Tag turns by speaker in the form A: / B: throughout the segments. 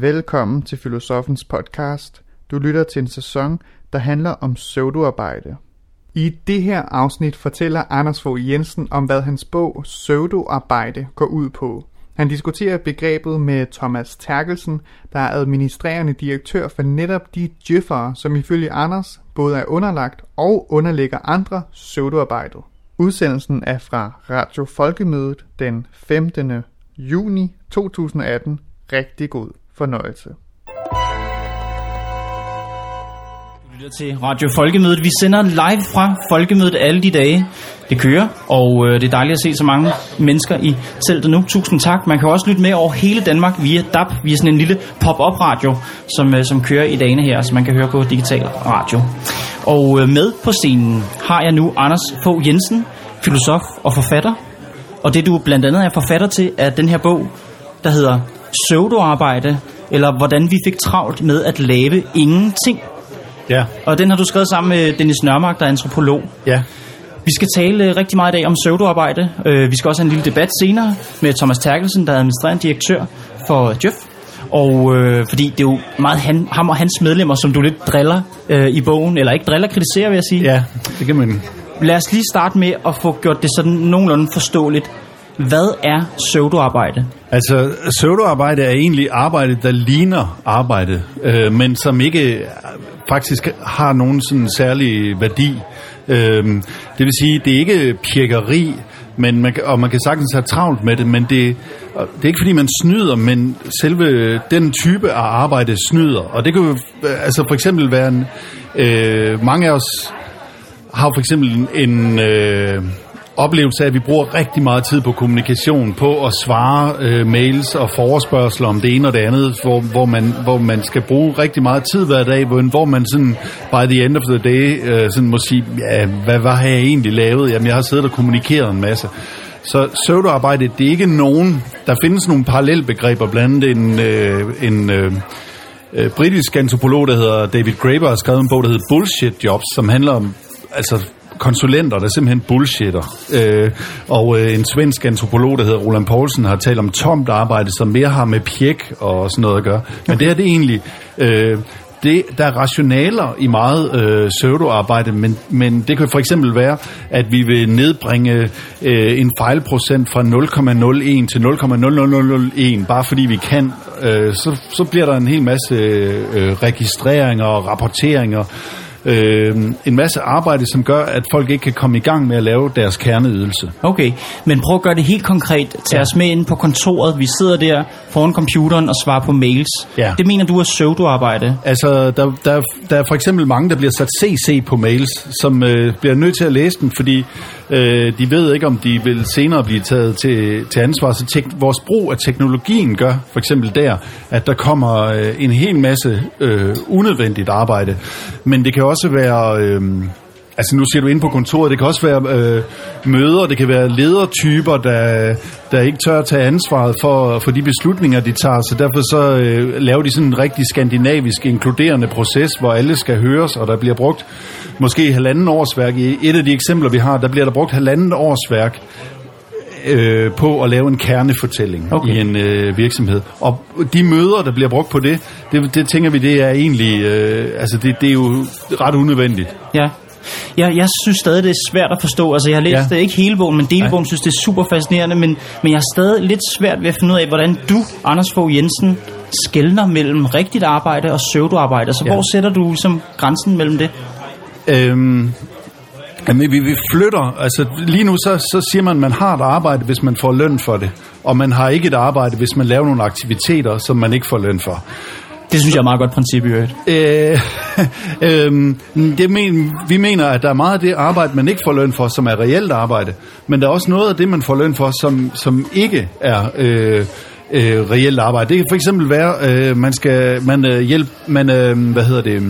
A: Velkommen til Filosofens podcast. Du lytter til en sæson, der handler om pseudoarbejde. I det her afsnit fortæller Anders Fogh Jensen om, hvad hans bog Pseudoarbejde går ud på. Han diskuterer begrebet med Thomas Terkelsen, der er administrerende direktør for netop de djøffere, som ifølge Anders både er underlagt og underlægger andre pseudoarbejdet. Udsendelsen er fra Radio Folkemødet den 15. juni 2018. Rigtig god fornøjelse.
B: Du lytter til Radio Folkemødet. Vi sender live fra Folkemødet alle de dage, det kører, og øh, det er dejligt at se så mange mennesker i teltet nu. Tusind tak. Man kan også lytte med over hele Danmark via DAB, via sådan en lille pop-up radio, som, øh, som kører i dagene her, så man kan høre på digital radio. Og øh, med på scenen har jeg nu Anders Fogh Jensen, filosof og forfatter. Og det du blandt andet er forfatter til, er den her bog, der hedder Pseudoarbejde, eller hvordan vi fik travlt med at lave ingenting.
C: Ja,
B: Og den har du skrevet sammen med Dennis Nørmark, der er antropolog.
C: ja.
B: Vi skal tale øh, rigtig meget i dag om pseudoarbejde. Øh, Vi skal også have en lille debat senere med Thomas Terkelsen, der er administrerende direktør for Jeff. Og øh, fordi det er jo meget han, ham og hans medlemmer, som du lidt driller øh, i bogen, eller ikke driller, kritiserer vil jeg sige.
C: Ja, det kan man.
B: Lad os lige starte med at få gjort det sådan nogenlunde forståeligt. Hvad er pseudoarbejde?
C: Altså, pseudoarbejde er egentlig arbejde, der ligner arbejde, øh, men som ikke øh, faktisk har nogen sådan særlig værdi. Øh, det vil sige, det er ikke pjekkeri, men man, og man kan sagtens have travlt med det, men det, det er ikke fordi, man snyder, men selve den type af arbejde snyder. Og det kan jo øh, altså for eksempel være en, øh, mange af os har for eksempel en øh, oplevelse af, at vi bruger rigtig meget tid på kommunikation, på at svare øh, mails og forespørgsler om det ene og det andet, hvor, hvor, man, hvor man skal bruge rigtig meget tid hver dag, hvor, hvor man sådan by the end of the day øh, sådan må sige, ja, hvad, hvad har jeg egentlig lavet? Jamen, jeg har siddet og kommunikeret en masse. Så pseudoarbejde, det er ikke nogen, der findes nogle parallelbegreber, blandt andet en, øh, en øh, øh, britisk antropolog, der hedder David Graeber, har skrevet en bog, der hedder Bullshit Jobs, som handler om altså, konsulenter, der simpelthen bullshitter. Øh, og øh, en svensk antropolog, der hedder Roland Poulsen, har talt om tomt arbejde, som mere har med pjek og sådan noget at gøre. Men det her, det er egentlig... Øh, det, der er rationaler i meget øh, pseudoarbejde, men, men det kan for eksempel være, at vi vil nedbringe øh, en fejlprocent fra 0,01 til 0,0001, bare fordi vi kan. Øh, så, så bliver der en hel masse øh, registreringer og rapporteringer, øh, en masse arbejde, som gør, at folk ikke kan komme i gang med at lave deres kerneydelse.
B: Okay, men prøv at gøre det helt konkret. Tag ja. os med ind på kontoret. Vi sidder der foran computeren og svarer på mails.
C: Ja.
B: Det mener du er pseudoarbejde?
C: Altså, der, der, der er for eksempel mange, der bliver sat CC på mails, som øh, bliver nødt til at læse den, fordi øh, de ved ikke, om de vil senere blive taget til, til ansvar. Så tek, vores brug af teknologien gør for eksempel der, at der kommer øh, en hel masse øh, unødvendigt arbejde. Men det kan også være... Øh, Altså nu siger du inde på kontoret, det kan også være øh, møder, det kan være ledertyper, der, der ikke tør at tage ansvaret for, for de beslutninger, de tager. Så derfor så øh, laver de sådan en rigtig skandinavisk inkluderende proces, hvor alle skal høres, og der bliver brugt måske halvanden årsværk. I et af de eksempler, vi har, der bliver der brugt halvanden årsværk øh, på at lave en kernefortælling
B: Okay.
C: okay. i en øh, virksomhed. Og de møder, der bliver brugt på det, det, det tænker vi, det er egentlig, øh, altså det, det er jo ret unødvendigt.
B: Ja. Jeg, jeg synes stadig, det er svært at forstå. Altså, jeg har læst ja. Ikke hele bogen, men delbogen synes, det er super fascinerende. Men, men jeg har stadig lidt svært ved at finde ud af, hvordan du, Anders Fogh Jensen, skældner mellem rigtigt arbejde og pseudoarbejde. Så ja.
C: Ja.
B: hvor sætter du som grænsen mellem det?
C: Øhm, jamen, vi, vi flytter, altså lige nu så, så siger man, at man har et arbejde, hvis man får løn for det. Og man har ikke et arbejde, hvis man laver nogle aktiviteter, som man ikke får løn for.
B: Det synes jeg er et meget godt princip i øvrigt.
C: Øh, øh, det men, vi mener, at der er meget af det arbejde, man ikke får løn for, som er reelt arbejde. Men der er også noget af det, man får løn for, som, som ikke er øh, øh, reelt arbejde. Det kan for eksempel være, øh, man skal man øh, hjælpe, man øh, hvad hedder det,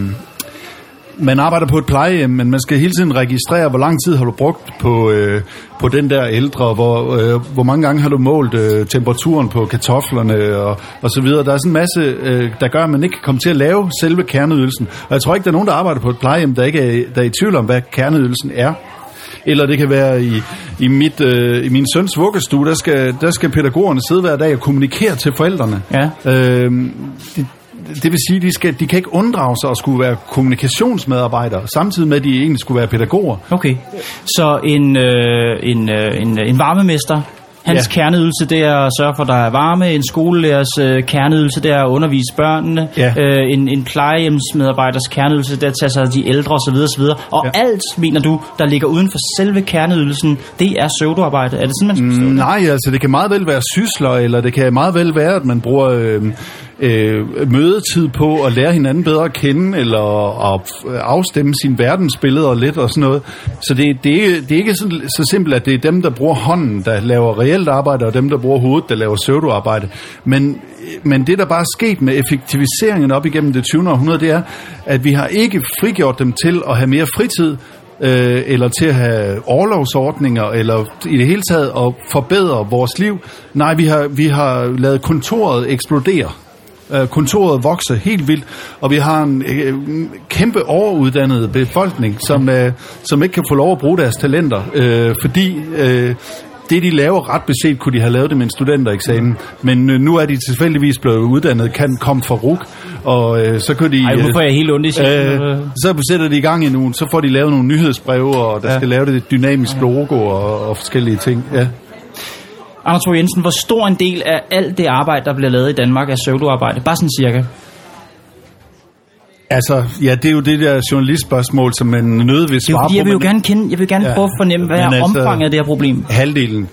C: man arbejder på et plejehjem, men man skal hele tiden registrere, hvor lang tid har du brugt på, øh, på den der ældre, hvor, øh, hvor mange gange har du målt øh, temperaturen på kartoflerne og, og så videre. Der er sådan en masse, øh, der gør, at man ikke kan komme til at lave selve kerneydelsen. Og jeg tror ikke, der er nogen, der arbejder på et plejehjem, der ikke er, der er i tvivl om, hvad kerneydelsen er. Eller det kan være i, i, mit, øh, i min søns vuggestue, der skal, der skal pædagogerne sidde hver dag og kommunikere til forældrene.
B: Ja.
C: Øh, de, det vil sige, de, skal, de kan ikke unddrage sig at skulle være kommunikationsmedarbejdere, samtidig med, at de egentlig skulle være pædagoger.
B: Okay. Så en, øh, en, øh, en, en varmemester, hans
C: Ja.
B: kerneydelse, det er at sørge for, at der er varme. En skolelærers øh, kerneydelse, det er at undervise børnene.
C: Ja.
B: Øh, en, en plejehjemsmedarbejders kerneydelse, det er at tage sig af de ældre osv. osv. Og
C: Ja.
B: alt, mener du, der ligger uden for selve kerneydelsen, det er pseudoarbejde. Er det sådan, man skal forstå det?
C: Nej, altså det kan meget vel være sysler, eller det kan meget vel være, at man bruger øh, øh, mødetid på at lære hinanden bedre at kende, eller at afstemme sin verdensbilleder lidt og sådan noget. Så det, det, er, det er ikke så, så simpelt, at det er dem, der bruger hånden, der laver reelt arbejde, og dem, der bruger hovedet, der laver pseudoarbejde. Men, men det, der bare er sket med effektiviseringen op igennem det 20. århundrede, det er, at vi har ikke frigjort dem til at have mere fritid, øh, eller til at have overlovsordninger, eller i det hele taget at forbedre vores liv. Nej, vi har, vi har lavet kontoret eksplodere. Øh, kontoret vokse helt vildt, og vi har en øh, kæmpe overuddannet befolkning, som, øh, som ikke kan få lov at bruge deres talenter, øh, fordi øh, det, de laver, ret beset, kunne de have lavet det med en studentereksamen. Men øh, nu er de tilfældigvis blevet uddannet, kan komme fra RUK, og øh, så kan de...
B: Ej, nu får jeg helt ondt i.
C: Øh, så sætter de i gang i nu, så får de lavet nogle nyhedsbreve, og der ja. Skal lave det et dynamisk logo og, og forskellige ting. Ja.
B: Anders Fogh Jensen, hvor stor en del af alt det arbejde, der bliver lavet i Danmark, er pseudoarbejde? Bare sådan cirka.
C: Altså, ja, det er jo det der journalistspørgsmål, som man nødt vil
B: Det er jo
C: svare
B: fordi, jeg
C: på.
B: vil jo
C: men
B: gerne kende, jeg vil gerne
C: Ja.
B: prøve at fornemme, hvad er
C: altså-
B: omfanget af det her problem.
C: Halvdelen.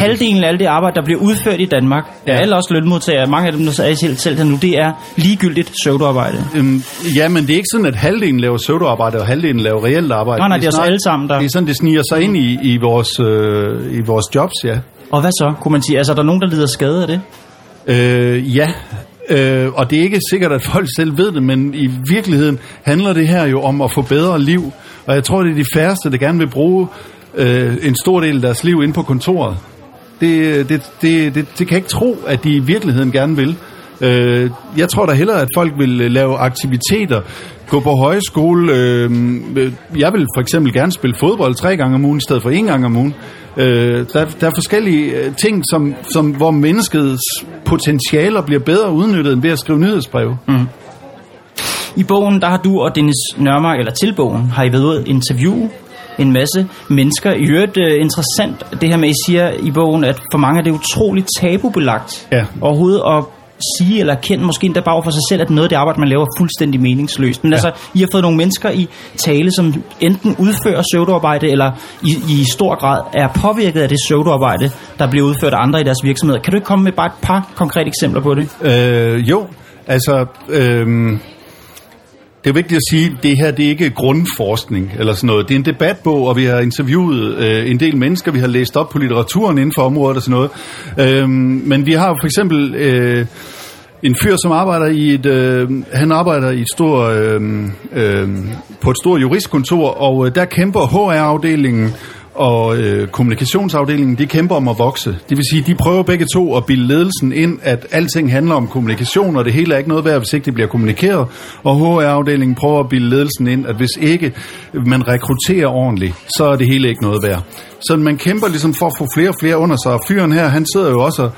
B: Halvdelen af alt det arbejde, der bliver udført i Danmark, ja. Alle også lønmodtagere, mange af dem, der er selv, selv her nu, det er ligegyldigt pseudoarbejde.
C: Øhm, ja, men det er ikke sådan, at halvdelen laver pseudoarbejde, og halvdelen laver reelt arbejde.
B: Nej, nej, det er os
C: snart-
B: alle sammen, der-
C: Det er sådan, det sniger sig ind i, i, vores, øh, i vores jobs, ja.
B: Og hvad så, kunne man sige? Altså, er der nogen, der lider skade af det?
C: Øh, ja, øh, og det er ikke sikkert, at folk selv ved det, men i virkeligheden handler det her jo om at få bedre liv. Og jeg tror, det er de færreste, der gerne vil bruge øh, en stor del af deres liv inde på kontoret. Det, det, det, det, det kan jeg ikke tro, at de i virkeligheden gerne vil. Øh, jeg tror da hellere, at folk vil øh, lave aktiviteter, gå på højskole. Øh, jeg vil for eksempel gerne spille fodbold tre gange om ugen, i stedet for en gang om ugen. Øh, der, der er forskellige øh, ting, som, som, hvor menneskets potentialer bliver bedre udnyttet, end ved at skrive nyhedsbreve. Mm.
B: I bogen, der har du og Dennis Nørmark, eller til bogen, har I været ude at interviewe en masse mennesker. I øvrigt uh, interessant det her med, I siger i bogen, at for mange er det utroligt tabubelagt
C: Ja.
B: overhovedet at sige eller erkende, måske endda bare for sig selv, at noget af det arbejde, man laver, er fuldstændig meningsløst. Men ja. altså, I har fået nogle mennesker i tale, som enten udfører pseudoarbejde, eller i, i stor grad er påvirket af det pseudoarbejde, der bliver udført af andre i deres virksomheder. Kan du ikke komme med bare et par konkrete eksempler på det?
C: Øh, jo, altså... Øh, det er vigtigt at sige, at det her det er ikke grundforskning eller sådan noget. Det er en debatbog, og vi har interviewet øh, en del mennesker. Vi har læst op på litteraturen inden for området og sådan noget. Øh, men vi har for eksempel øh, en fyr, som arbejder i et... Øh, han arbejder i et stor, øh, øh, på et stort juristkontor, og øh, der kæmper HR-afdelingen og øh, kommunikationsafdelingen, de kæmper om at vokse. Det vil sige, de prøver begge to at bilde ledelsen ind, at alting handler om kommunikation, og det hele er ikke noget værd, hvis ikke det bliver kommunikeret. Og HR-afdelingen prøver at bilde ledelsen ind, at hvis ikke man rekrutterer ordentligt, så er det hele ikke noget værd. Så man kæmper ligesom for at få flere og flere under sig. Og fyren her, han sidder jo også og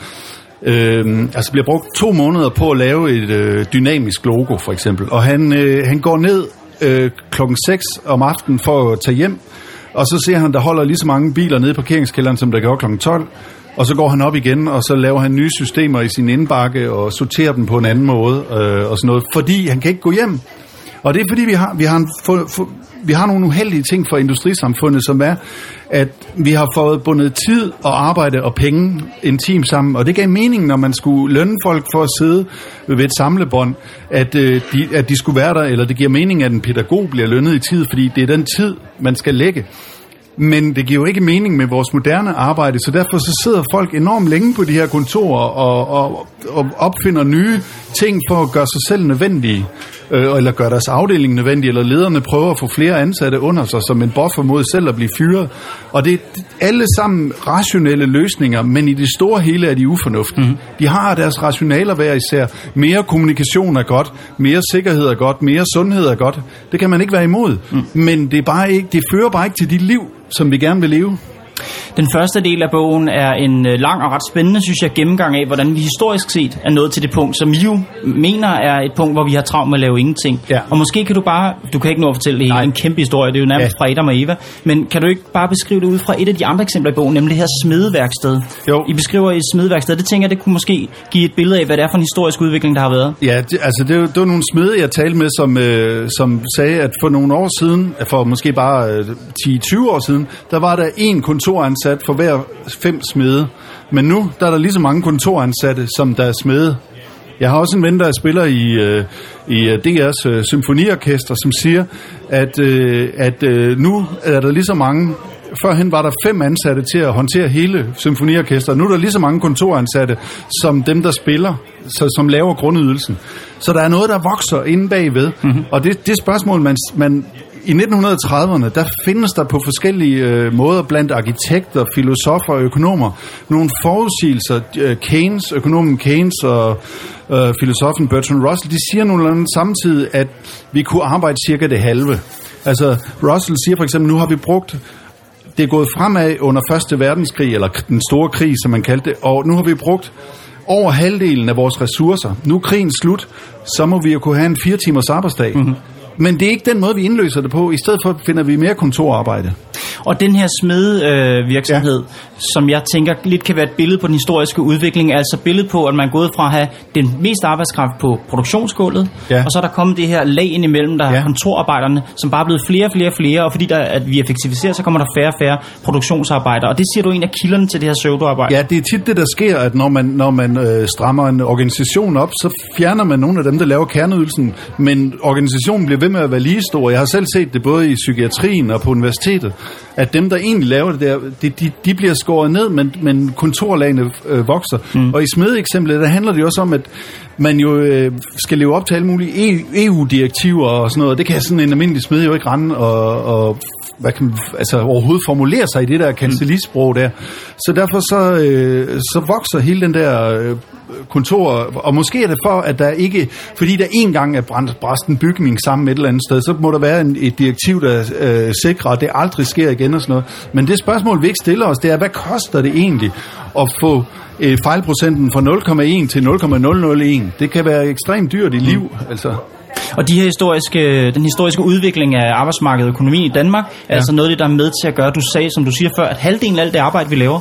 C: Øh, altså bliver brugt to måneder på at lave et øh, dynamisk logo for eksempel og han, øh, han går ned øh, klokken 6 om aftenen for at tage hjem og så ser han, der holder lige så mange biler nede i parkeringskælderen, som der gjorde kl. 12. Og så går han op igen, og så laver han nye systemer i sin indbakke, og sorterer dem på en anden måde, øh, og sådan noget. Fordi han kan ikke gå hjem. Og det er fordi, vi har, vi har, en, for, for, vi har nogle uheldige ting for industrisamfundet, som er, at vi har fået bundet tid og arbejde og penge intimt sammen. Og det gav mening, når man skulle lønne folk for at sidde ved et samlebånd, at, øh, de, at de skulle være der, eller det giver mening, at en pædagog bliver lønnet i tid, fordi det er den tid, man skal lægge. Men det giver jo ikke mening med vores moderne arbejde, så derfor så sidder folk enormt længe på de her kontorer og, og, og opfinder nye ting for at gøre sig selv nødvendige, øh, eller gøre deres afdeling nødvendig, eller lederne prøver at få flere ansatte under sig som en buffer mod selv at blive fyret. Og det er alle sammen rationelle løsninger, men i det store hele er de ufornuftige. Mm. De har deres rationaler hver især. Mere kommunikation er godt, mere sikkerhed er godt, mere sundhed er godt. Det kan man ikke være imod. Mm. Men det, er bare ikke, det fører bare ikke til de liv, som vi gerne vil leve.
B: Den første del af bogen er en øh, lang og ret spændende, synes jeg, gennemgang af, hvordan vi historisk set er nået til det punkt, som I jo mener er et punkt, hvor vi har travlt med at lave ingenting.
C: Ja.
B: Og måske kan du bare, du kan ikke nå at fortælle det hele, en kæmpe historie, det er jo nærmest ja. fra Adam og Eva, men kan du ikke bare beskrive det ud fra et af de andre eksempler i bogen, nemlig det her smedeværksted?
C: Jo.
B: I beskriver et smedeværksted, det tænker jeg, det kunne måske give et billede af, hvad det er for en historisk udvikling, der har været.
C: Ja, det, altså det, det var nogle smede, jeg talte med, som, øh, som sagde, at for nogle år siden, for måske bare øh, 10-20 år siden, der var der en kontoransat for hver fem smede. Men nu der er der lige så mange kontoransatte, som der er smede. Jeg har også en ven, der spiller i, øh, i øh, DR's øh, symfoniorkester, som siger, at, øh, at øh, nu er der lige så mange Førhen var der fem ansatte til at håndtere hele symfoniorkestret. Nu er der lige så mange kontoransatte, som dem, der spiller, så, som laver grundydelsen. Så der er noget, der vokser inde bagved. Mm-hmm. Og det, det spørgsmål, man, man i 1930'erne, der findes der på forskellige øh, måder blandt arkitekter, filosofer og økonomer nogle forudsigelser. Øh, Keynes, økonomen Keynes og øh, filosofen Bertrand Russell, de siger nogenlunde samtidig, at vi kunne arbejde cirka det halve. Altså, Russell siger for eksempel, nu har vi brugt det er gået fremad under Første Verdenskrig, eller den store krig, som man kaldte det, og nu har vi brugt over halvdelen af vores ressourcer. Nu er krigen slut, så må vi jo kunne have en fire timers arbejdsdag. Mm-hmm. Men det er ikke den måde, vi indløser det på. I stedet for finder vi mere kontorarbejde.
B: Og den her smedevirksomhed, øh, virksomhed, som jeg tænker lidt kan være et billede på den historiske udvikling, er altså billede på, at man er gået fra at have den mest arbejdskraft på produktionsgulvet,
C: Ja.
B: og så er der kommet det her lag ind imellem, der er
C: Ja.
B: kontorarbejderne, som bare er blevet flere og flere og flere, og fordi der, at vi effektiviserer, så kommer der færre og færre produktionsarbejdere. Og det siger du er en af kilderne til det her pseudoarbejde.
C: Ja, det er tit det, der sker, at når man, når man øh, strammer en organisation op, så fjerner man nogle af dem, der laver kerneydelsen, men organisationen bliver ved med at være lige stor. Jeg har selv set det både i psykiatrien og på universitetet, at dem, der egentlig laver det der, de, de, de bliver skåret ned, men, men kontorlagene øh, vokser. Mm. Og i smedeeksemplet, der handler det jo også om, at man jo øh, skal leve op til alle mulige E- EU-direktiver og sådan noget. Det kan sådan en almindelig smed jo ikke rende og, og hvad kan man, altså overhovedet formulere sig i det der kancelisprog der. Så derfor så, øh, så vokser hele den der øh, kontor, og måske er det for, at der ikke, fordi der en gang er brændt, bræst en bygning sammen et eller andet sted, så må der være en, et direktiv, der øh, sikrer, at det aldrig sker igen og sådan noget. Men det spørgsmål, vi ikke stiller os, det er, hvad koster det egentlig at få øh, fejlprocenten fra 0,1 til 0,001? Det kan være ekstremt dyrt i liv, altså.
B: Og de her historiske, den historiske udvikling af arbejdsmarkedet og økonomien i Danmark, er
C: Ja.
B: altså noget af det, der er med til at gøre, du sagde, som du siger før, at halvdelen af alt det arbejde, vi laver,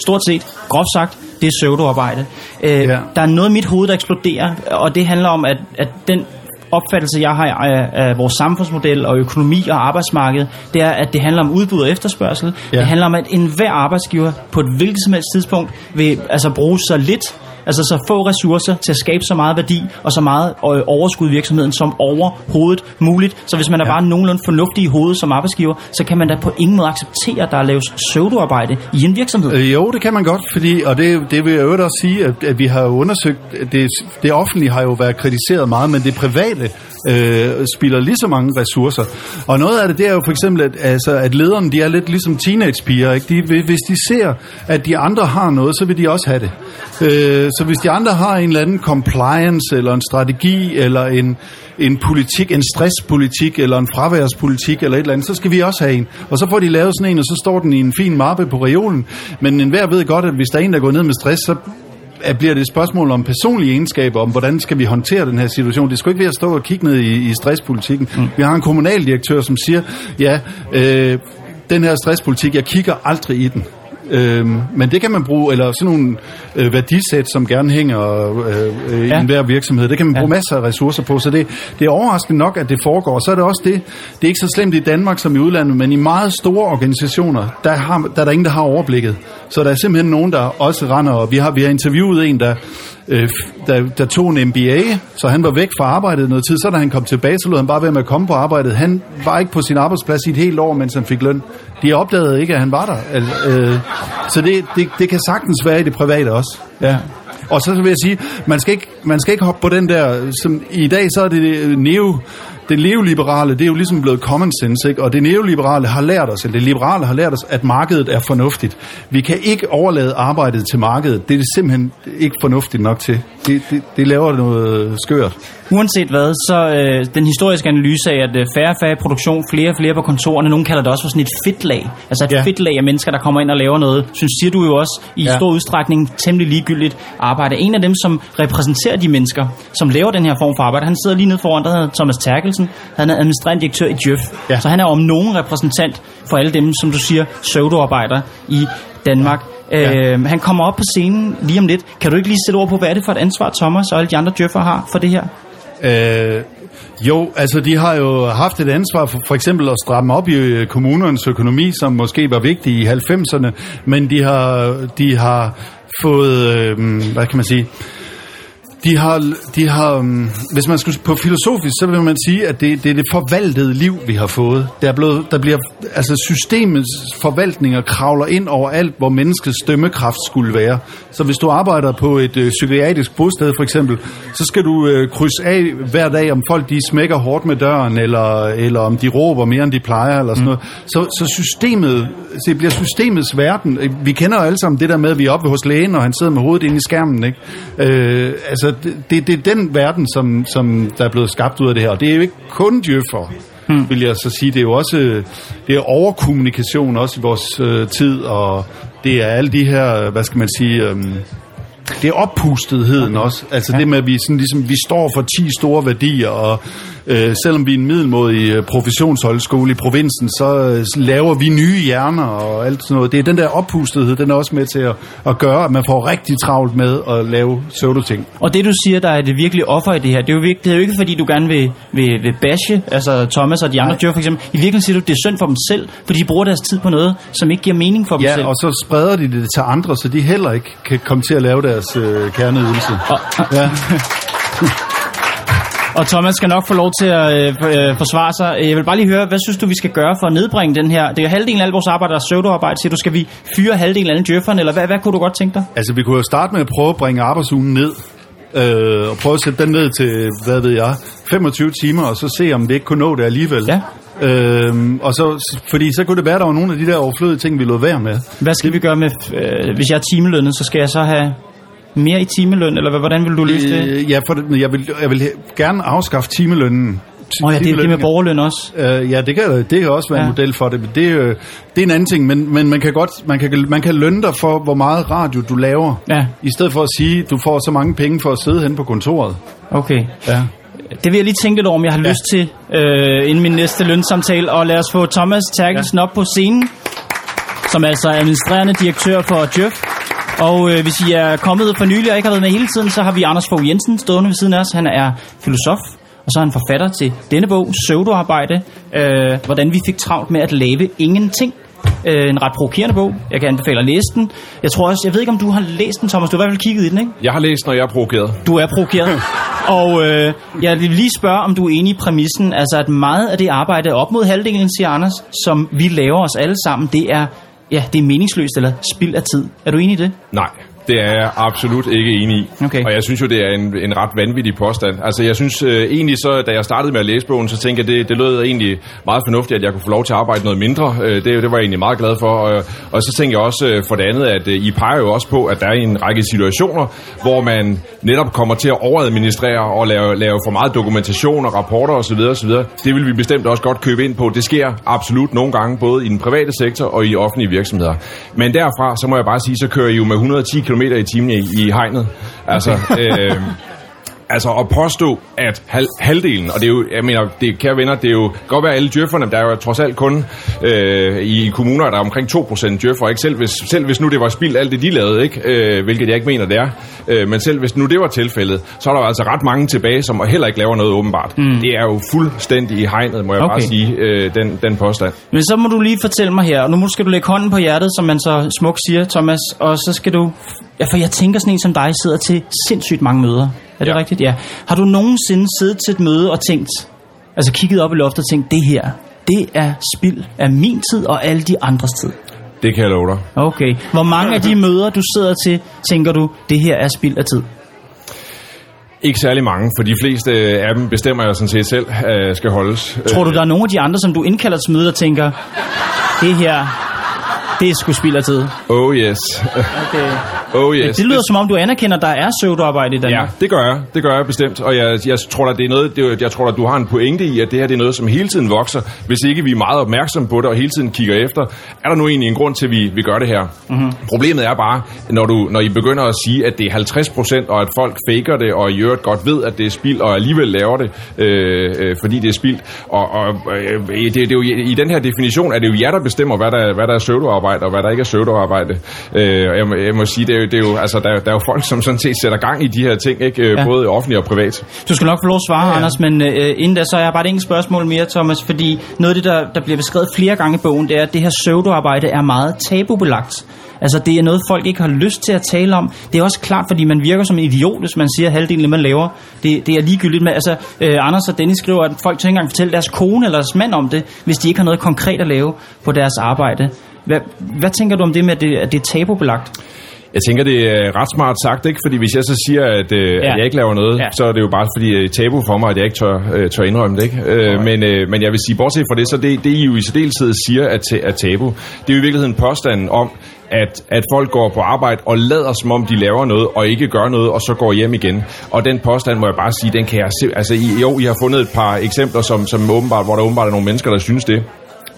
B: stort set, groft sagt, det er pseudoarbejde. Øh,
C: Ja.
B: Der er noget i mit hoved, der eksploderer, og det handler om, at, at den opfattelse, jeg har af, af vores samfundsmodel og økonomi og arbejdsmarked, det er, at det handler om udbud og efterspørgsel.
C: Ja.
B: Det handler om, at enhver arbejdsgiver på et hvilket som helst tidspunkt vil altså bruge så lidt Altså så få ressourcer til at skabe så meget værdi og så meget øh, overskud i virksomheden som overhovedet muligt. Så hvis man er
C: Ja.
B: bare nogenlunde fornuftig i hovedet som arbejdsgiver, så kan man da på ingen måde acceptere, at der laves pseudoarbejde i en virksomhed.
C: Øh, jo, det kan man godt, fordi, og det, det vil jeg øvrigt også sige, at, at vi har undersøgt, det, det offentlige har jo været kritiseret meget, men det private øh, spiller lige så mange ressourcer. Og noget af det, det er jo for eksempel, at, altså, at lederne, de er lidt ligesom teenagepiger, ikke? De, hvis de ser, at de andre har noget, så vil de også have det. Øh, så hvis de andre har en eller anden compliance, eller en strategi, eller en, en politik, en stresspolitik, eller en fraværspolitik, eller et eller andet, så skal vi også have en. Og så får de lavet sådan en, og så står den i en fin mappe på reolen. Men enhver ved godt, at hvis der er en, der går ned med stress, så er- bliver det et spørgsmål om personlige egenskaber, om hvordan skal vi håndtere den her situation. Det skal ikke være at stå og kigge ned i, i stresspolitikken. Mm. Vi har en kommunaldirektør, som siger, ja, øh, den her stresspolitik, jeg kigger aldrig i den. Øhm, men det kan man bruge, eller sådan nogle øh, værdisæt, som gerne hænger øh, øh,
B: Ja.
C: i enhver virksomhed. Det kan man
B: Ja.
C: bruge masser af ressourcer på, så det, det er overraskende nok, at det foregår. Så er det også det, det er ikke så slemt i Danmark som i udlandet, men i meget store organisationer, der, har, der er der ingen, der har overblikket. Så der er simpelthen nogen, der også render, og vi har, vi har interviewet en, der øh, der, der tog en MBA, så han var væk fra arbejdet noget tid. Så da han kom tilbage, så lod han bare være med at komme på arbejdet. Han var ikke på sin arbejdsplads i et helt år, mens han fik løn. De opdagede ikke, at han var der. Altså, øh, så det, det, det kan sagtens være i det private også. Ja. Og så vil jeg sige, man skal ikke, man skal ikke hoppe på den der, som i dag så er det neo, det neoliberale, det er jo ligesom blevet common sense, ikke? og det neoliberale har lært os, eller det liberale har lært os, at markedet er fornuftigt. Vi kan ikke overlade arbejdet til markedet. Det er det simpelthen ikke fornuftigt nok til. Det, det, det laver noget skørt.
B: Uanset hvad, så øh, den historiske analyse af, at øh, færre og færre produktion, flere og flere på kontorerne, nogen kalder det også for sådan et fedtlag. Altså et ja. fedtlag af mennesker, der kommer ind og laver noget, synes siger du jo også, i ja. stor udstrækning temmelig ligegyldigt arbejde. En af dem, som repræsenterer de mennesker, som laver den her form for arbejde, han sidder lige nede foran, der hedder Thomas Terkelsen. Han er administrerende direktør i Djøf. Ja. Så han er om nogen repræsentant for alle dem, som du siger, pseudoarbejdere i Danmark. Ja. Øh, han kommer op på scenen lige om lidt. Kan du ikke lige sætte ord på, hvad er det for et ansvar, Thomas og alle de andre djøffer har for det her?
C: Øh, jo, altså de har jo haft et ansvar for for eksempel at stramme op i øh, kommunernes økonomi, som måske var vigtig i 90'erne, men de har, de har fået, øh, hvad kan man sige, de har, de har, um, hvis man skulle på filosofisk, så vil man sige, at det, det er det forvaltede liv, vi har fået. Der, er blevet, der bliver, altså systemets forvaltninger kravler ind over alt, hvor menneskets dømmekraft skulle være. Så hvis du arbejder på et øh, psykiatrisk bosted for eksempel, så skal du øh, krydse af hver dag, om folk de smækker hårdt med døren, eller, eller om de råber mere, end de plejer, eller sådan mm. noget. Så, så systemet, det bliver systemets verden. Vi kender jo alle sammen det der med, at vi er oppe hos lægen, og han sidder med hovedet inde i skærmen. Ikke? Øh, altså, det, det, er den verden, som, som der er blevet skabt ud af det her. Og det er jo ikke kun djøffer, hmm. vil jeg så sige. Det er jo også det er overkommunikation også i vores øh, tid, og det er alle de her, hvad skal man sige... Øh, det er oppustetheden også. Altså ja. det med, at vi, sådan, ligesom, vi står for 10 store værdier, og øh, selvom vi er en middelmodig øh, professionshøjskole i provinsen, så øh, laver vi nye hjerner og alt sådan noget. Det er den der oppustethed, den er også med til at, at gøre, at man får rigtig travlt med at lave pseudo-ting.
B: Og det du siger, der er det virkelig offer i det her, det er jo, det er jo ikke fordi, du gerne vil, vil, vil bashe, altså Thomas og de andre dyr for eksempel. I virkeligheden siger du, det er synd for dem selv, fordi de bruger deres tid på noget, som ikke giver mening for dem
C: ja,
B: selv.
C: Ja, og så spreder de det til andre, så de heller ikke kan komme til at lave deres øh, kerneydelse. Og, ja.
B: Og Thomas skal nok få lov til at øh, øh, forsvare sig. Jeg vil bare lige høre, hvad synes du, vi skal gøre for at nedbringe den her? Det er jo halvdelen af alle vores arbejde, der er pseudoarbejde. Siger du, skal vi fyre halvdelen af alle djøfferne, eller hvad, hvad kunne du godt tænke dig?
C: Altså, vi kunne jo starte med at prøve at bringe arbejdsugen ned. Øh, og prøve at sætte den ned til, hvad ved jeg, 25 timer, og så se, om vi ikke kunne nå det alligevel. Ja. Øhm, og så, fordi så kunne det være, at der var nogle af de der overflødige ting, vi lå være med.
B: Hvad skal vi gøre med, øh, hvis jeg er timelønnet, så skal jeg så have mere i timeløn, eller hvordan vil du løse det?
C: Øh, ja, for det, jeg, vil, jeg vil gerne afskaffe timelønnen.
B: Åh oh ja, det er det med borgerløn også.
C: Uh, ja, det kan, det kan også være ja. en model for det, men det, det er en anden ting. Men, men man kan godt man kan, man kan lønne dig for, hvor meget radio du laver, ja. i stedet for at sige, du får så mange penge for at sidde hen på kontoret.
B: Okay. Ja. Det vil jeg lige tænke lidt over, om jeg har ja. lyst til, uh, inden min næste lønsamtale. Og lad os få Thomas Terkelsen ja. op på scenen, som altså er administrerende direktør for Djøf. Og øh, hvis I er kommet for nylig og ikke har været med hele tiden, så har vi Anders Fogh Jensen stående ved siden af os. Han er filosof, og så er han forfatter til denne bog, Pseudoarbejde, øh, hvordan vi fik travlt med at lave ingenting. Øh, en ret provokerende bog. Jeg kan anbefale at læse den. Jeg tror også, jeg ved ikke, om du har læst den, Thomas. Du har i hvert fald kigget i den, ikke?
D: Jeg har læst, når jeg er provokeret.
B: Du er provokeret. og øh, jeg vil lige spørge, om du er enig i præmissen. Altså, at meget af det arbejde, op mod halvdelen, siger Anders, som vi laver os alle sammen, det er ja, det er meningsløst eller spild af tid. Er du enig i det?
D: Nej, det er jeg absolut ikke enig i. Okay. Og jeg synes jo, det er en, en ret vanvittig påstand. Altså jeg synes øh, egentlig så, da jeg startede med at læse bogen, så tænkte jeg, det, det lød egentlig meget fornuftigt, at jeg kunne få lov til at arbejde noget mindre. Øh, det, det var jeg egentlig meget glad for. Og, og så tænkte jeg også øh, for det andet, at øh, I peger jo også på, at der er en række situationer, hvor man netop kommer til at overadministrere og lave, lave for meget dokumentation og rapporter osv. osv. Det vil vi bestemt også godt købe ind på. Det sker absolut nogle gange, både i den private sektor og i offentlige virksomheder. Men derfra, så må jeg bare sige, så kører I jo med 110 km i timen i, i hegnet. Altså, øh, Altså at påstå, at hal, halvdelen, og det er jo, jeg mener, det kære venner, det er jo godt være alle djøfferne, der er jo trods alt kun øh, i kommuner, der er omkring 2% djøffer, ikke? Selv hvis, selv hvis nu det var spild alt det, de lavede, ikke? Øh, hvilket jeg ikke mener, det er. Øh, men selv hvis nu det var tilfældet, så er der altså ret mange tilbage, som heller ikke laver noget åbenbart. Mm. Det er jo fuldstændig i hegnet, må jeg okay. bare sige, øh, den, den påstand.
B: Men så må du lige fortælle mig her, og nu skal du lægge hånden på hjertet, som man så smukt siger, Thomas, og så skal du... Ja, for jeg tænker sådan en som dig sidder til sindssygt mange møder. Er det ja. rigtigt? Ja. Har du nogensinde siddet til et møde og tænkt, altså kigget op i loftet og tænkt, det her, det er spild af min tid og alle de andres tid?
D: Det kan jeg love dig.
B: Okay. Hvor mange af de møder, du sidder til, tænker du, det her er spild af tid?
D: Ikke særlig mange, for de fleste af dem bestemmer jeg sådan set selv, øh, skal holdes.
B: Tror du, der er nogle af de andre, som du indkalder til møder, tænker, det her, det er sgu spild af tid.
D: Oh yes.
B: Okay.
D: Oh yes.
B: Det lyder som om, du anerkender, at der er pseudoarbejde i Danmark.
D: Ja, det gør jeg. Det gør jeg bestemt. Og jeg, jeg tror, at det er noget, det, jeg tror, at du har en pointe i, at det her det er noget, som hele tiden vokser. Hvis ikke vi er meget opmærksomme på det og hele tiden kigger efter, er der nu egentlig en grund til, at vi, vi gør det her. Mm-hmm. Problemet er bare, når, du, når I begynder at sige, at det er 50 procent, og at folk faker det, og i øvrigt godt ved, at det er spild, og alligevel laver det, øh, øh, fordi det er spild. Og, og øh, det, det er jo, i den her definition er det jo jer, der bestemmer, hvad der, hvad der er pseudoarbejde, og hvad der ikke er pseudoarbejde. Øh, jeg, må, jeg må sige, det er, jo, det er jo, altså, der, der er jo folk, som sådan set sætter gang i de her ting, ikke? Ja. både offentligt og privat.
B: Du skal nok få lov at svare, ja, ja. Anders, men øh, inden da, så har jeg bare et enkelt spørgsmål mere, Thomas, fordi noget af det, der, der bliver beskrevet flere gange i bogen, det er, at det her pseudoarbejde er meget tabubelagt. Altså, det er noget, folk ikke har lyst til at tale om. Det er også klart, fordi man virker som en idiot, hvis man siger, at halvdelen af det, man laver, det, det er ligegyldigt. med. altså, øh, Anders og Dennis skriver, at folk ikke engang fortælle deres kone eller deres mand om det, hvis de ikke har noget konkret at lave på deres arbejde. Hvad, hvad tænker du om det med, at det, at det er tabubelagt?
D: Jeg tænker, det er ret smart sagt, ikke? Fordi hvis jeg så siger, at, øh, ja. at jeg ikke laver noget, ja. så er det jo bare fordi er tabu for mig, at jeg ikke tør, øh, tør indrømme det, ikke? Øh, men, øh, men jeg vil sige, bortset fra det, så det, det I jo i særdeleshed siger at, at tabu, det er jo i virkeligheden påstanden om, at, at folk går på arbejde og lader som om de laver noget, og ikke gør noget, og så går hjem igen. Og den påstand må jeg bare sige, den kan jeg se, altså I, jo, I har fundet et par eksempler, som, som åbenbart, hvor der åbenbart er nogle mennesker, der synes det.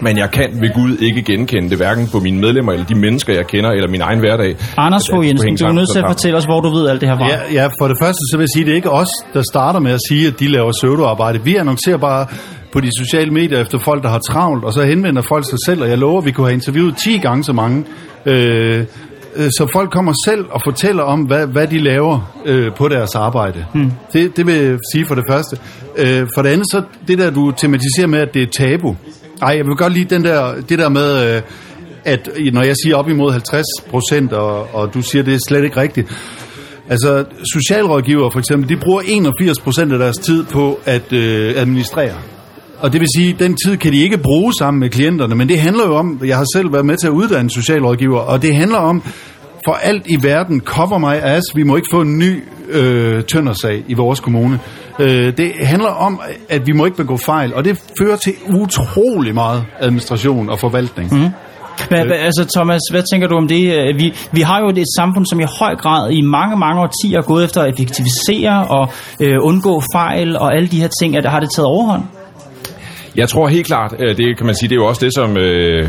D: Men jeg kan ved Gud ikke genkende det, hverken på mine medlemmer, eller de mennesker, jeg kender, eller min egen hverdag.
B: Anders Fogh Jensen, du er nødt til at fortælle os, hvor du ved alt det her fra.
C: Ja, ja, for det første, så vil jeg sige, det er ikke os, der starter med at sige, at de laver pseudoarbejde. Vi annoncerer bare på de sociale medier efter folk, der har travlt, og så henvender folk sig selv, og jeg lover, at vi kunne have interviewet 10 gange så mange. Øh, så folk kommer selv og fortæller om, hvad, hvad de laver øh, på deres arbejde. Hmm. Det, det vil jeg sige for det første. Øh, for det andet, så det der, du tematiserer med, at det er tabu. Ej, jeg vil godt lide den der, det der med, øh, at når jeg siger op imod 50 procent, og, og du siger, det er slet ikke rigtigt. Altså, socialrådgiver for eksempel, de bruger 81 procent af deres tid på at øh, administrere. Og det vil sige, at den tid kan de ikke bruge sammen med klienterne, men det handler jo om, jeg har selv været med til at uddanne socialrådgiver, og det handler om, for alt i verden, cover my ass, vi må ikke få en ny øh, tøndersag i vores kommune. Øh, det handler om, at vi må ikke begå fejl, og det fører til utrolig meget administration og forvaltning. Mm.
B: Hvad, altså Thomas, hvad tænker du om det? Øh, vi, vi har jo et samfund, som i høj grad i mange, mange årtier er gået efter at effektivisere og øh, undgå fejl og alle de her ting. At, har det taget overhånd?
D: Jeg tror helt klart, øh, det kan man sige, det er jo også det, som øh,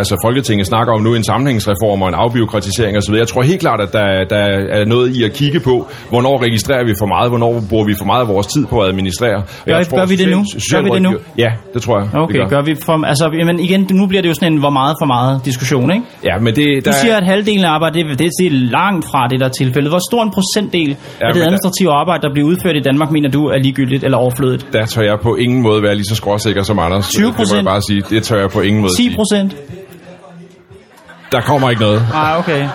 D: altså Folketinget snakker om nu, en sammenhængsreform og en afbiokratisering osv. Jeg tror helt klart, at der, der er noget i at kigge på, hvornår registrerer vi for meget, hvornår bruger vi for meget af vores tid på at administrere.
B: Gør, jeg tror, gør vi det nu? Gør vi det nu?
D: Ja, det tror jeg.
B: Okay, gør. gør vi for, altså, men igen, nu bliver det jo sådan en hvor meget for meget diskussion, ikke?
D: Ja, men det...
B: Der... Du siger, at halvdelen af arbejdet, det, det, er langt fra det der tilfælde. Hvor stor en procentdel ja, af det administrative der... arbejde, der bliver udført i Danmark, mener du er ligegyldigt eller overflødigt?
D: Der tør jeg på ingen måde være lige så skråsikker sikker som Anders.
B: 20 procent? Det må
D: jeg bare sige. Det tør jeg på ingen måde
B: 10 procent?
D: Der kommer ikke noget.
B: Ah, okay.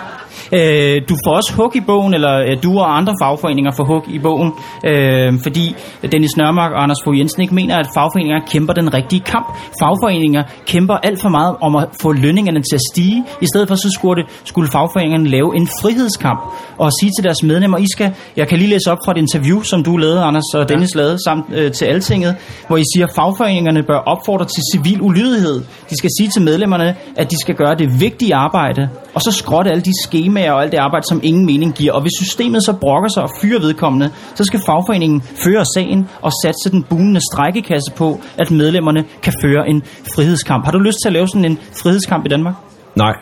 B: Øh, du får også hug i bogen, eller øh, du og andre fagforeninger får hug i bogen, øh, fordi Dennis Nørmark og Anders Fogh Jensen ikke mener, at fagforeninger kæmper den rigtige kamp. Fagforeninger kæmper alt for meget om at få lønningerne til at stige. I stedet for så skulle, det, skulle fagforeningerne lave en frihedskamp og sige til deres medlemmer, I skal, jeg kan lige læse op fra et interview, som du lavede, Anders og Dennis ja. lavede, samt øh, til Altinget, hvor I siger, at fagforeningerne bør opfordre til civil ulydighed. De skal sige til medlemmerne, at de skal gøre det vigtige arbejde, og så skrotte alle de skemaer skemaer og alt det arbejde, som ingen mening giver. Og hvis systemet så brokker sig og fyrer vedkommende, så skal fagforeningen føre sagen og satse den bunende strækkekasse på, at medlemmerne kan føre en frihedskamp. Har du lyst til at lave sådan en frihedskamp i Danmark?
D: Nej,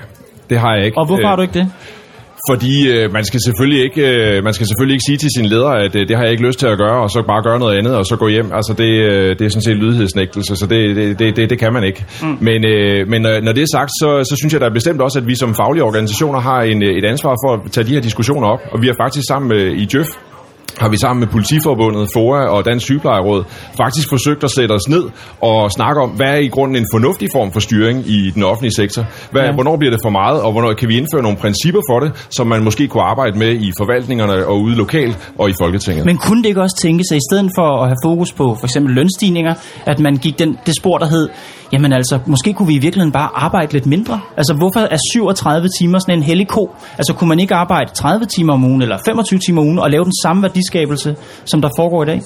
D: det har jeg ikke.
B: Og hvorfor har du ikke det?
D: Fordi øh, man skal selvfølgelig ikke øh, man skal selvfølgelig ikke sige til sin leder, at øh, det har jeg ikke lyst til at gøre, og så bare gøre noget andet, og så gå hjem. Altså det, øh, det er sådan set lydighedsnægtelse, så det, det, det, det, det kan man ikke. Mm. Men, øh, men når det er sagt, så, så synes jeg da bestemt også, at vi som faglige organisationer har en, et ansvar for at tage de her diskussioner op. Og vi har faktisk sammen med, i Djøf har vi sammen med Politiforbundet, FOA og Dansk Sygeplejeråd faktisk forsøgt at sætte os ned og snakke om, hvad er i grunden en fornuftig form for styring i den offentlige sektor? Hvad, ja. Hvornår bliver det for meget, og hvornår kan vi indføre nogle principper for det, som man måske kunne arbejde med i forvaltningerne og ude lokalt og i Folketinget?
B: Men kunne det ikke også tænke sig, i stedet for at have fokus på for eksempel lønstigninger, at man gik den, det spor, der hed, jamen altså, måske kunne vi i virkeligheden bare arbejde lidt mindre? Altså, hvorfor er 37 timer sådan en hellig ko? Altså, kunne man ikke arbejde 30 timer om ugen, eller 25 timer om ugen, og lave den samme værdiskabelse, som der foregår i dag?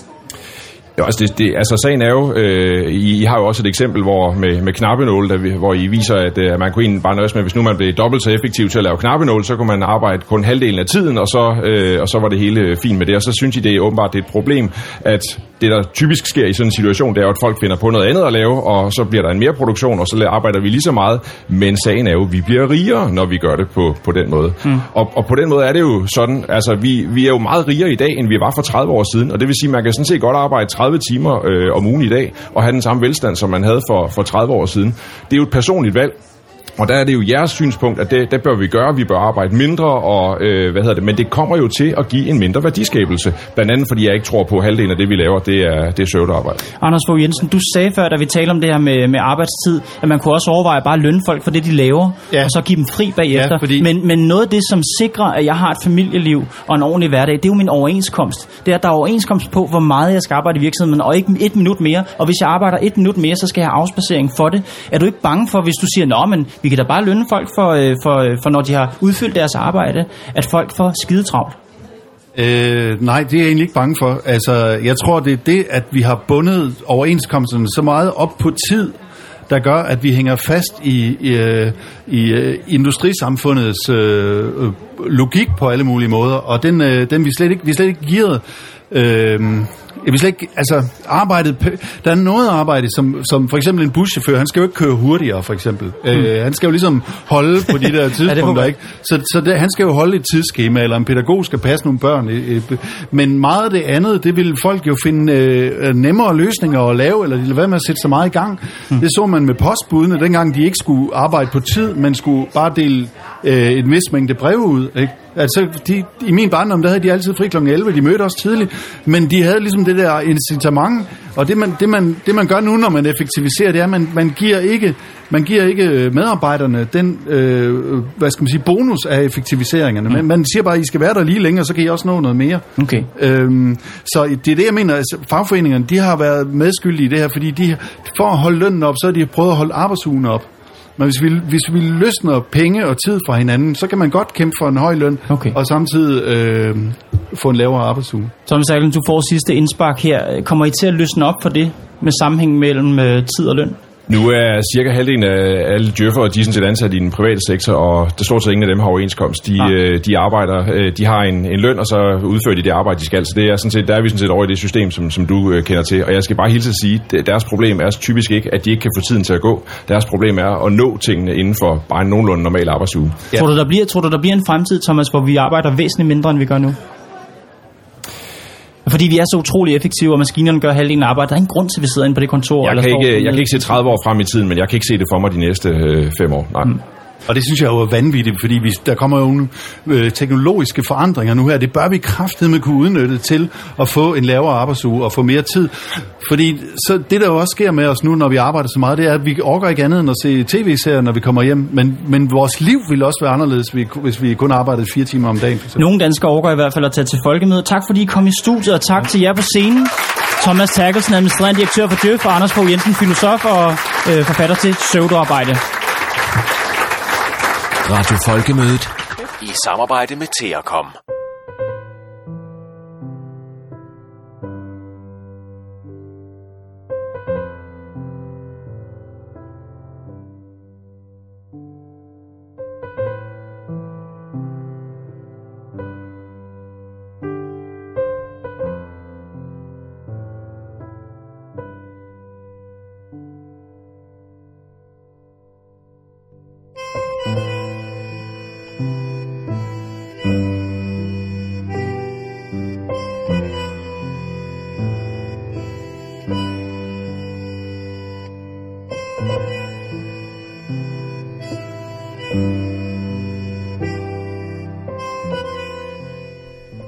D: Jo, altså, det, det, altså sagen er jo, øh, I, I har jo også et eksempel hvor med, med knappenål, der, vi, hvor I viser, at, øh, at man kunne egentlig bare nøjes med, hvis nu man blev dobbelt så effektiv til at lave knappenål, så kunne man arbejde kun halvdelen af tiden, og så, øh, og så var det hele fint med det. Og så synes I, det er åbenbart det er et problem, at det, der typisk sker i sådan en situation, det er jo, at folk finder på noget andet at lave, og så bliver der en mere produktion, og så arbejder vi lige så meget. Men sagen er jo, at vi bliver rigere, når vi gør det på, på den måde. Mm. Og, og på den måde er det jo sådan, altså vi, vi er jo meget rigere i dag, end vi var for 30 år siden, og det vil sige, at man kan sådan set godt arbejde 30 timer øh, om ugen i dag, og have den samme velstand, som man havde for, for 30 år siden. Det er jo et personligt valg, og der er det jo jeres synspunkt, at det, det bør vi gøre. Vi bør arbejde mindre, og øh, hvad hedder det? Men det kommer jo til at give en mindre værdiskabelse. Blandt andet, fordi jeg ikke tror på, at halvdelen af det, vi laver, det er, det er søvdearbejde.
B: Anders Fogh Jensen, du sagde før, da vi talte om det her med, med arbejdstid, at man kunne også overveje bare at lønne folk for det, de laver, ja. og så give dem fri bagefter. Ja, fordi... men, men noget af det, som sikrer, at jeg har et familieliv og en ordentlig hverdag, det er jo min overenskomst. Det er, at der er overenskomst på, hvor meget jeg skal arbejde i virksomheden, og ikke et minut mere. Og hvis jeg arbejder et minut mere, så skal jeg have afspacering for det. Er du ikke bange for, hvis du siger, at men vi kan da bare lønne folk for, øh, for, øh, for når de har udfyldt deres arbejde, at folk får skide travlt?
C: Øh, nej, det er jeg egentlig ikke bange for. Altså, jeg tror, det er det, at vi har bundet overenskomsterne så meget op på tid, der gør, at vi hænger fast i, i, øh, i øh, industrisamfundets øh, øh, logik på alle mulige måder, og den, øh, den vi slet ikke, vi slet ikke givet øh, jeg vil slet ikke, altså arbejdet, der er noget arbejde, som, som for eksempel en buschauffør, han skal jo ikke køre hurtigere, for eksempel. Mm. Øh, han skal jo ligesom holde på de der tidspunkter, ikke? Så, så det, han skal jo holde et tidsskema, eller en pædagog skal passe nogle børn. Øh, men meget af det andet, det vil folk jo finde øh, nemmere løsninger at lave, eller de vil være med at sætte så meget i gang. Mm. Det så man med postbudene, dengang de ikke skulle arbejde på tid, men skulle bare dele øh, en vis mængde breve ud, ikke? Altså, de, i min barndom, der havde de altid fri kl. 11, de mødte os tidligt, men de havde ligesom det der incitament, og det man, det man, det man gør nu, når man effektiviserer, det er, at man, man giver ikke man giver ikke medarbejderne den, øh, hvad skal man sige, bonus af effektiviseringerne. Mm. Men man siger bare, at I skal være der lige længere, så kan I også nå noget mere.
B: Okay.
C: Øhm, så det er det, jeg mener. Altså, fagforeningerne, de har været medskyldige i det her, fordi de, for at holde lønnen op, så har de prøvet at holde arbejdsugen op. Men hvis vi, hvis vi løsner penge og tid fra hinanden, så kan man godt kæmpe for en høj løn, okay. og samtidig øh, få en lavere arbejdsuge.
B: Thomas Erlen, du får sidste indspark her. Kommer I til at løsne op for det med sammenhæng mellem øh, tid og løn?
D: Nu er cirka halvdelen af alle djøffer, de er sådan set ansat i den private sektor, og der stort set ingen af dem har overenskomst. De, øh, de arbejder, øh, de har en, en løn, og så udfører de det arbejde, de skal. Så det er sådan set, der er vi sådan set over i det system, som, som du øh, kender til. Og jeg skal bare hilse at sige, at deres problem er typisk ikke, at de ikke kan få tiden til at gå. Deres problem er at nå tingene inden for bare en nogenlunde normal arbejdsuge.
B: Ja. Tror, du, der bliver, tror du, der bliver en fremtid, Thomas, hvor vi arbejder væsentligt mindre, end vi gør nu? Fordi vi er så utrolig effektive, og maskinerne gør halvdelen af arbejdet. Der er ingen grund til, at vi sidder inde på det kontor.
D: Jeg,
B: eller
D: kan, ikke, jeg kan ikke se 30 år frem i tiden, men jeg kan ikke se det for mig de næste øh, fem år. Nej. Mm.
C: Og det synes jeg jo er vanvittigt, fordi vi, der kommer jo øh, teknologiske forandringer nu her. Det bør vi med kunne udnytte til at få en lavere arbejdsuge og få mere tid. Fordi så det, der jo også sker med os nu, når vi arbejder så meget, det er, at vi orker ikke andet end at se tv-serier, når vi kommer hjem. Men, men vores liv vil også være anderledes, hvis vi kun arbejdede fire timer om dagen.
B: Nogle danskere orker i hvert fald at tage til folkemøde. Tak fordi I kom i studiet, og tak ja. til jer på scenen. Thomas Terkelsen, administrerende direktør for Djøf, og Anders Fogh Jensen, filosof og øh, forfatter til Søvdearbejde.
E: Radio Folkemødet i samarbejde med Teacom.